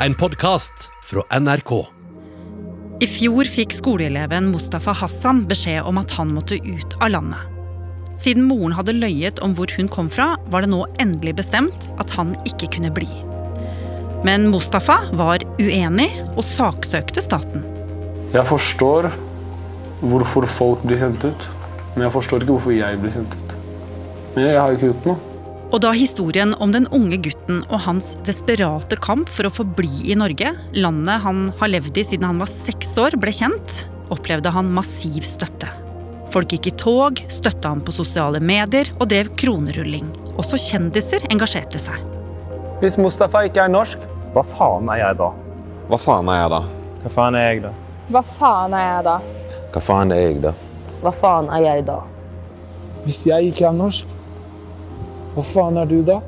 en podkast fra NRK. I fjor fikk skoleeleven Mustafa Hassan beskjed om at han måtte ut av landet. Siden moren hadde løyet om hvor hun kom fra, var det nå endelig bestemt at han ikke kunne bli. Men Mustafa var uenig og saksøkte staten. Jeg forstår hvorfor folk blir sendt ut, men jeg forstår ikke hvorfor jeg blir sendt ut. Men jeg har jo ikke gjort noe. Og da historien om den unge gutten og hans desperate kamp for å få bli i Norge, landet han har levd i siden han var seks år, ble kjent, opplevde han massiv støtte. Folk gikk i tog, støtta ham på sosiale medier og drev kronerulling. Også kjendiser engasjerte seg. Hvis Mustafa ikke er norsk, hva faen er jeg da? Hva faen er jeg da? Hva faen er jeg da? Hva faen er jeg da? Hva faen er jeg da? Hva faen er jeg da? Hvis jeg ikke er norsk, hva faen er du da?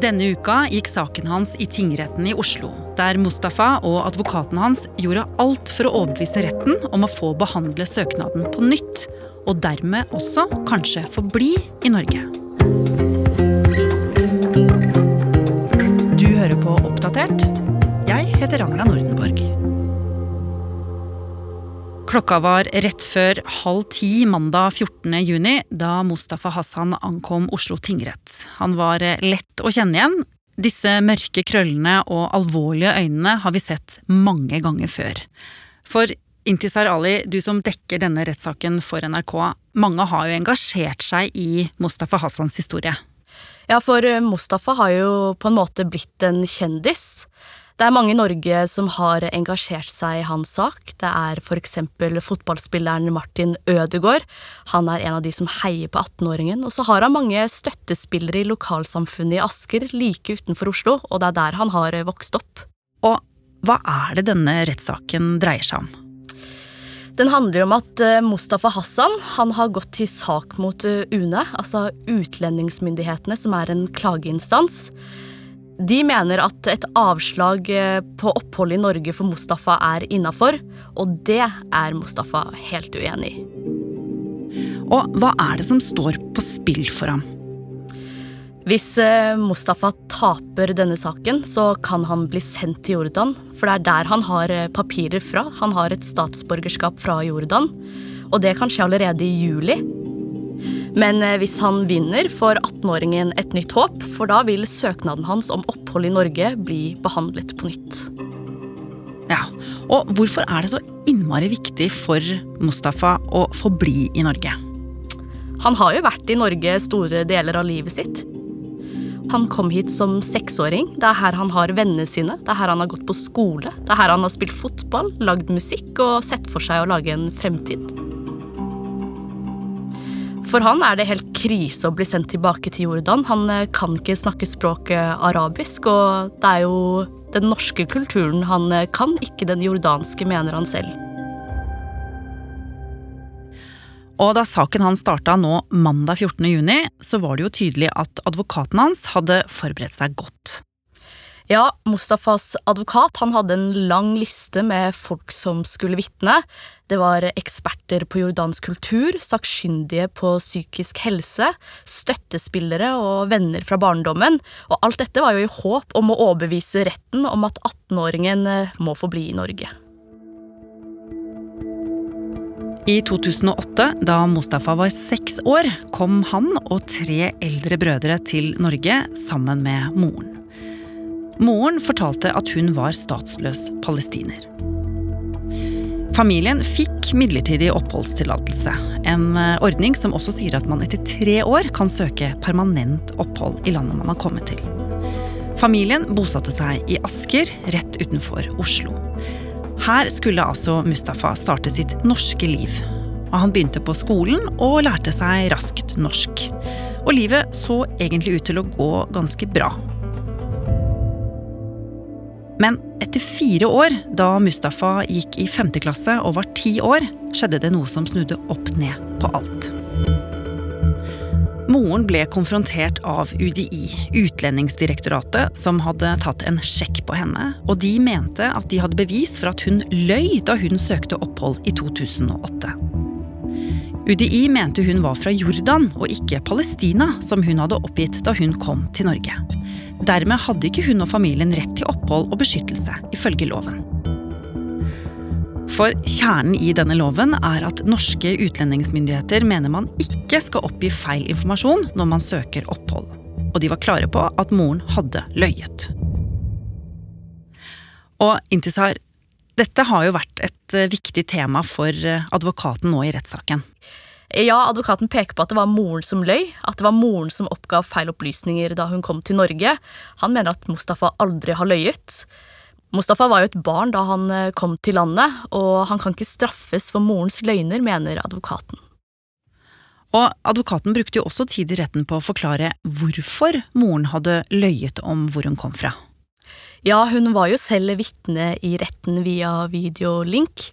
Denne uka gikk saken hans i tingretten i Oslo, der Mustafa og advokaten hans gjorde alt for å overbevise retten om å få behandle søknaden på nytt, og dermed også kanskje få bli i Norge. Du hører på Oppdatert. Jeg heter Ragna Nordenborg. Klokka var rett før halv ti mandag 14. juni da Mustafa Hassan ankom Oslo tingrett. Han var lett å kjenne igjen. Disse mørke krøllene og alvorlige øynene har vi sett mange ganger før. For Intisar Ali, du som dekker denne rettssaken for NRK, mange har jo engasjert seg i Mustafa Hassans historie. Ja, for Mustafa har jo på en måte blitt en kjendis. Det er mange i Norge som har engasjert seg i hans sak. Det er f.eks. fotballspilleren Martin Ødegaard. Han er en av de som heier på 18-åringen. Og så har han mange støttespillere i lokalsamfunnet i Asker, like utenfor Oslo, og det er der han har vokst opp. Og hva er det denne rettssaken dreier seg om? Den handler om at eh, Mustafa Hassan han har gått til sak mot eh, UNE, altså utlendingsmyndighetene, som er en klageinstans. De mener at et avslag eh, på opphold i Norge for Mustafa er innafor, og det er Mustafa helt uenig i. Og hva er det som står på spill for ham? Hvis eh, Mustafa taper denne saken, så kan han bli sendt til Jordan. For det er der han har eh, papirer fra. Han har et statsborgerskap fra Jordan. Og det kan skje allerede i juli. Men eh, hvis han vinner, får 18-åringen et nytt håp, for da vil søknaden hans om opphold i Norge bli behandlet på nytt. Ja, Og hvorfor er det så innmari viktig for Mustafa å få bli i Norge? Han har jo vært i Norge store deler av livet sitt. Han kom hit som seksåring. Det er her han har vennene sine. Det er her han har gått på skole. Det er her han har spilt fotball, lagd musikk og sett for seg å lage en fremtid. For han er det helt krise å bli sendt tilbake til Jordan. Han eh, kan ikke snakke språket arabisk, og det er jo den norske kulturen han eh, kan, ikke den jordanske, mener han selv. Og da saken hans starta nå mandag 14. juni, så var det jo tydelig at advokaten hans hadde forberedt seg godt. Ja, Mustafas advokat han hadde en lang liste med folk som skulle vitne. Det var eksperter på jordansk kultur, sakkyndige på psykisk helse, støttespillere og venner fra barndommen. Og alt dette var jo i håp om å overbevise retten om at 18-åringen eh, må få bli i Norge. I 2008, da Mustafa var seks år, kom han og tre eldre brødre til Norge sammen med moren. Moren fortalte at hun var statsløs palestiner. Familien fikk midlertidig oppholdstillatelse. En eh, ordning som også sier at man etter tre år kan søke permanent opphold i landet man har kommet til. Familien bosatte seg i Asker, rett utenfor Oslo. Her skulle altså Mustafa starte sitt norske liv. Og han begynte på skolen og lærte seg raskt norsk. Og livet så egentlig ut til å gå ganske bra men etter fire år, da Mustafa gikk i femte klasse og var ti år, skjedde det noe som snudde opp ned på alt. Moren ble konfrontert av UDI, Utlendingsdirektoratet, som hadde tatt en sjekk på henne, og de mente at de hadde bevis for at hun løy da hun søkte opphold i 2008. UDI mente hun var fra Jordan og ikke Palestina, som hun hadde oppgitt da hun kom til Norge. Dermed hadde ikke hun og familien rett til opphold og beskyttelse, ifølge loven. For kjernen i denne loven er at norske utlendingsmyndigheter mener man ikke skal oppgi feil informasjon når man søker opphold. Og de var klare på at moren hadde løyet. Og Intisar, dette har jo vært et eh, viktig tema for eh, advokaten nå i rettssaken. Ja, advokaten peker på at det var moren som løy, at det var moren som oppgav feil opplysninger da hun kom til Norge. Han mener at Mustafa aldri har løyet. Mustafa var jo et barn da han eh, kom til landet, og han kan ikke straffes for morens løgner, mener advokaten. Og advokaten brukte jo også tid i retten på å forklare hvorfor moren hadde løyet om hvor hun kom fra. Ja, hun var jo selv vitne i retten via videolink,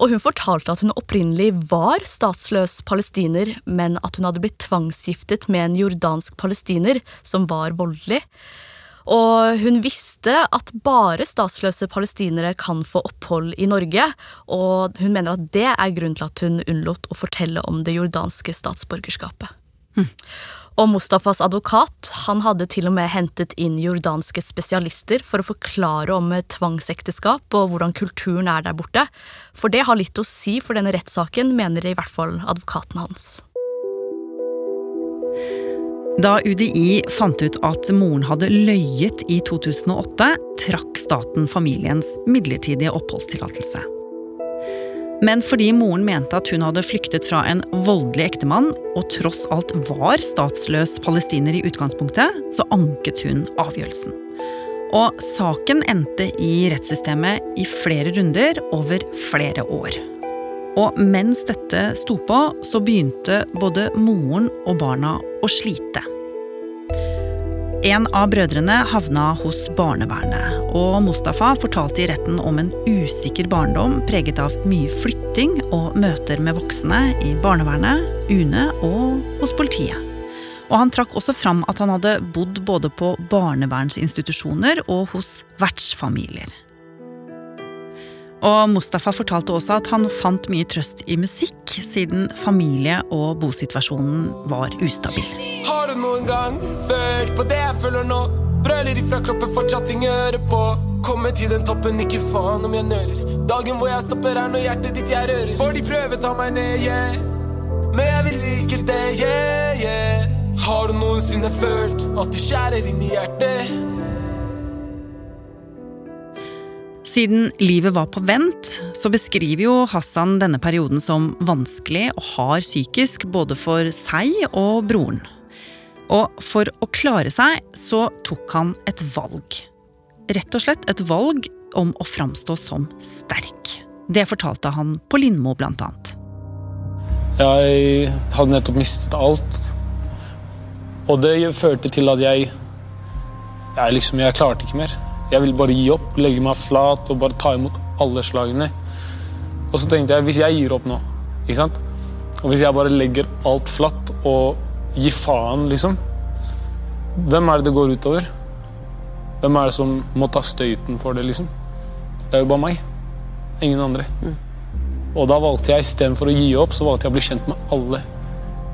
og hun fortalte at hun opprinnelig var statsløs palestiner, men at hun hadde blitt tvangsgiftet med en jordansk palestiner som var voldelig. Og hun visste at bare statsløse palestinere kan få opphold i Norge, og hun mener at det er grunnen til at hun unnlot å fortelle om det jordanske statsborgerskapet. Hm. Og Mustafas advokat han hadde til og med hentet inn jordanske spesialister for å forklare om tvangsekteskap og hvordan kulturen er der borte, for det har litt å si for denne rettssaken, mener i hvert fall advokaten hans. Da UDI fant ut at moren hadde løyet i 2008, trakk staten familiens midlertidige oppholdstillatelse. Men fordi moren mente at hun hadde flyktet fra en voldelig ektemann, og tross alt var statsløs palestiner i utgangspunktet, så anket hun avgjørelsen. Og saken endte i rettssystemet i flere runder over flere år. Og mens dette sto på, så begynte både moren og barna å slite. En av brødrene havna hos barnevernet, og Mustafa fortalte i retten om en usikker barndom preget av mye flytting og møter med voksne i barnevernet, UNE og hos politiet. Og han trakk også fram at han hadde bodd både på barnevernsinstitusjoner og hos vertsfamilier. Og Mustafa fortalte også at han fant mye trøst i musikk, siden familie- og bosituasjonen var ustabil. Har du noen gang følt på det jeg føler nå? Brøler ifra kroppen, fortsatt ingen hører på. Kommer til den toppen, ikke faen om jeg nøler. Dagen hvor jeg stopper, er når hjertet ditt jeg rører. For de prøver ta meg ned, yeah. Men jeg vil ikke det, yeah, yeah. Har du noensinne følt at det skjærer inn i hjertet? Siden livet var på vent, så beskriver jo Hassan denne perioden som vanskelig og hard psykisk både for seg og broren. Og for å klare seg så tok han et valg. Rett og slett et valg om å framstå som sterk. Det fortalte han på Lindmo, blant annet. Jeg hadde nettopp mistet alt. Og det førte til at jeg Jeg, liksom, jeg klarte ikke mer. Jeg ville bare gi opp, legge meg flat og bare ta imot alle slagene. Og så tenkte jeg hvis jeg gir opp nå, ikke sant? og hvis jeg bare legger alt flatt og gir faen, liksom Hvem er det det går utover? Hvem er det som må ta støyten for det, liksom? Det er jo bare meg. Ingen andre. Mm. Og da valgte jeg istedenfor å gi opp, så valgte jeg å bli kjent med alle.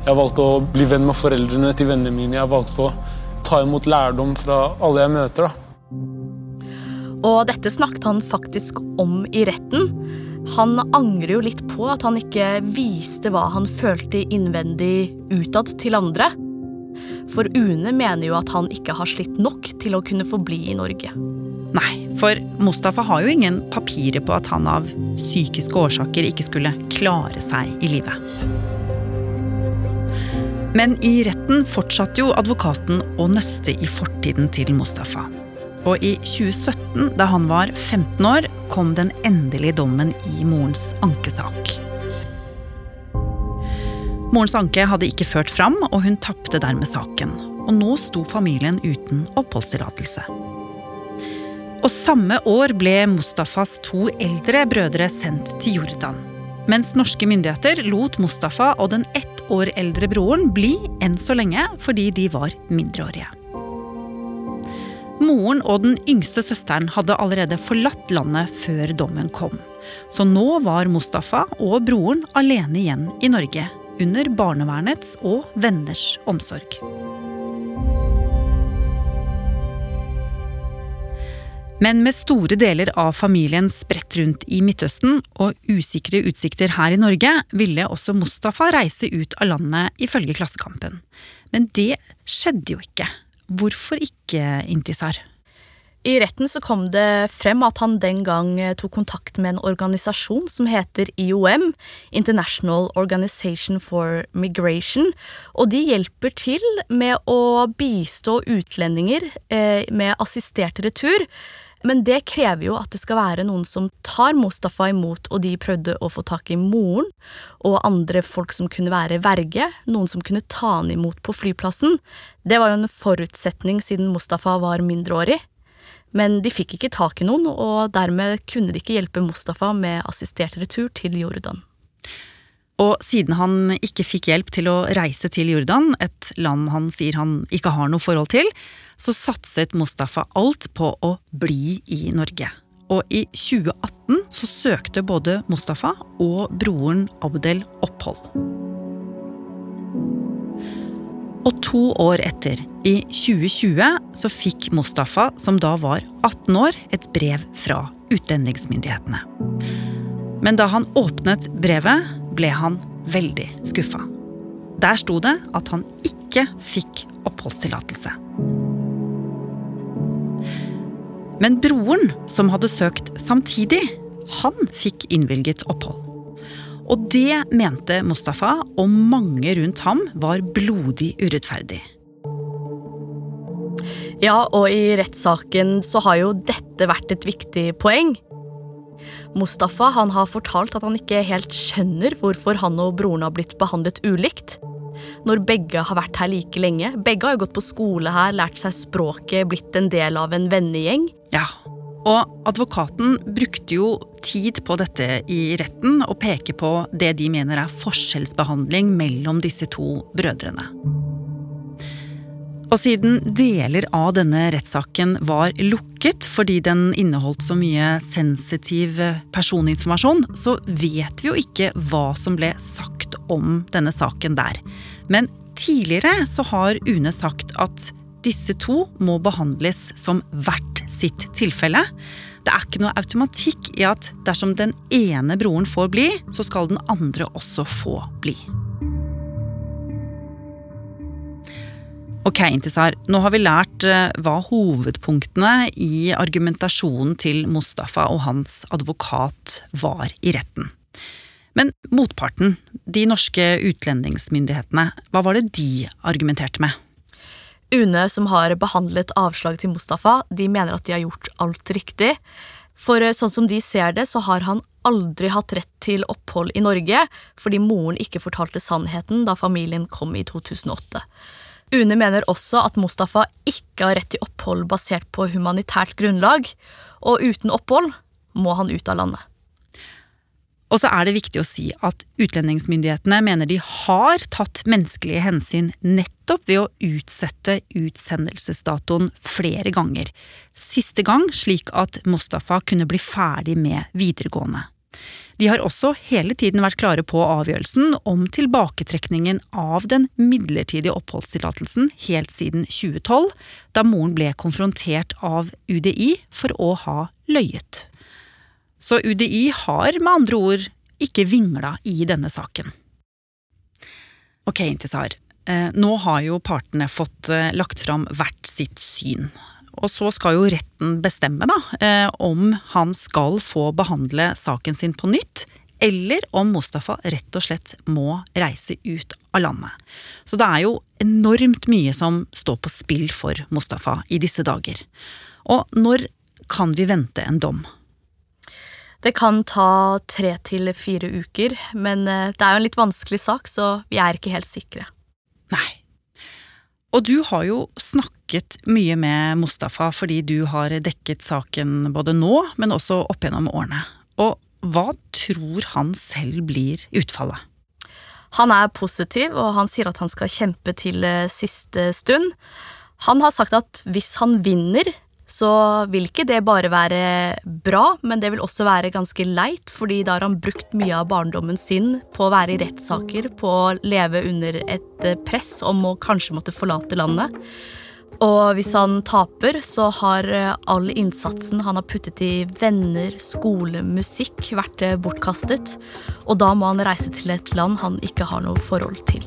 Jeg valgte å bli venn med foreldrene til vennene mine. Jeg valgte å ta imot lærdom fra alle jeg møter. da. Og dette snakket han faktisk om i retten. Han angrer jo litt på at han ikke viste hva han følte innvendig utad til andre. For UNE mener jo at han ikke har slitt nok til å kunne forbli i Norge. Nei, for Mustafa har jo ingen papirer på at han av psykiske årsaker ikke skulle klare seg i livet. Men i retten fortsatte jo advokaten å nøste i fortiden til Mustafa. Og i 2017, da han var 15 år, kom den endelige dommen i morens ankesak. Morens anke hadde ikke ført fram, og hun tapte dermed saken. Og nå sto familien uten oppholdstillatelse. Og samme år ble Mustafas to eldre brødre sendt til Jordan. Mens norske myndigheter lot Mustafa og den ett år eldre broren bli enn så lenge fordi de var mindreårige. Moren og den yngste søsteren hadde allerede forlatt landet før dommen kom. Så nå var Mustafa og broren alene igjen i Norge, under barnevernets og venners omsorg. Men med store deler av familien spredt rundt i Midtøsten og usikre utsikter her i Norge, ville også Mustafa reise ut av landet ifølge Klassekampen. Men det skjedde jo ikke. Hvorfor ikke, Intisar? I retten så kom det frem at han den gang tok kontakt med en organisasjon som heter IOM, International Organization for Migration, og de hjelper til med å bistå utlendinger eh, med assistert retur. Men det krever jo at det skal være noen som tar Mustafa imot, og de prøvde å få tak i moren og andre folk som kunne være verge, noen som kunne ta han imot på flyplassen. Det var jo en forutsetning siden Mustafa var mindreårig. Men de fikk ikke tak i noen, og dermed kunne de ikke hjelpe Mustafa med assistert retur til Jordan. Og siden han ikke fikk hjelp til å reise til Jordan, et land han sier han ikke har noe forhold til, så satset Mustafa alt på å bli i Norge. Og i 2018 så søkte både Mustafa og broren Abdel opphold. Og to år etter, i 2020, så fikk Mustafa, som da var 18 år, et brev fra utlendingsmyndighetene. Men da han åpnet brevet, ble han veldig skuffa. Der sto det at han ikke fikk oppholdstillatelse. Men broren, som hadde søkt samtidig, han fikk innvilget opphold. Og det mente Mustafa og mange rundt ham var blodig urettferdig. Ja, og i rettssaken så har jo dette vært et viktig poeng. Mustafa han har fortalt at han ikke helt skjønner hvorfor han og broren har blitt behandlet ulikt når begge har vært her like lenge. Begge har jo gått på skole her, lært seg språket, blitt en del av en vennegjeng. Ja, og advokaten brukte jo tid på dette i retten og peker på det de mener er forskjellsbehandling mellom disse to brødrene. Og siden deler av denne rettssaken var lukket fordi den inneholdt så mye sensitiv personinformasjon, så vet vi jo ikke hva som ble sagt om denne saken der. Men tidligere så har UNE sagt at disse to må behandles som hvert sitt tilfelle. Det er ikke noe automatikk i at dersom den ene broren får bli, så skal den andre også få bli. Ok, Intisar, nå har vi lært eh, hva hovedpunktene i argumentasjonen til Mustafa og hans advokat var i retten. Men motparten, de norske utlendingsmyndighetene, hva var det de argumenterte med? UNE, som har behandlet avslaget til Mustafa, de mener at de har gjort alt riktig. For eh, sånn som de ser det, så har han aldri hatt rett til opphold i Norge fordi moren ikke fortalte sannheten da familien kom i 2008. UNE mener også at Mustafa ikke har rett til opphold basert på humanitært grunnlag, og uten opphold må han ut av landet. Og så er det viktig å si at utlendingsmyndighetene mener de har tatt menneskelige hensyn nettopp ved å utsette utsendelsesdatoen flere ganger. Siste gang slik at Mustafa kunne bli ferdig med videregående. De har også hele tiden vært klare på avgjørelsen om tilbaketrekningen av den midlertidige oppholdstillatelsen helt siden 2012, da moren ble konfrontert av UDI for å ha løyet. Så UDI har med andre ord ikke vingla i denne saken. Ok, Intisar. Eh, nå har jo partene fått eh, lagt fram hvert sitt syn. Og så skal jo retten bestemme da, eh, om han skal få behandle saken sin på nytt, eller om Mustafa rett og slett må reise ut av landet. Så det er jo enormt mye som står på spill for Mustafa i disse dager. Og når kan vi vente en dom? Det kan ta tre til fire uker, men eh, det er jo en litt vanskelig sak, så vi er ikke helt sikre. Nei. Og du har jo snakket mye med Mustafa fordi du har dekket saken både nå, men også opp gjennom årene. Og hva tror han selv blir utfallet? Han er positiv, og han sier at han skal kjempe til eh, siste stund. Han har sagt at hvis han vinner, så vil ikke det bare være bra, men det vil også være ganske leit, fordi da har han brukt mye av barndommen sin på å være i rettssaker, på å leve under et eh, press om å kanskje måtte forlate landet. Og hvis han taper, så har eh, all innsatsen han har puttet i venner, skole, musikk, vært eh, bortkastet. Og da må han reise til et land han ikke har noe forhold til.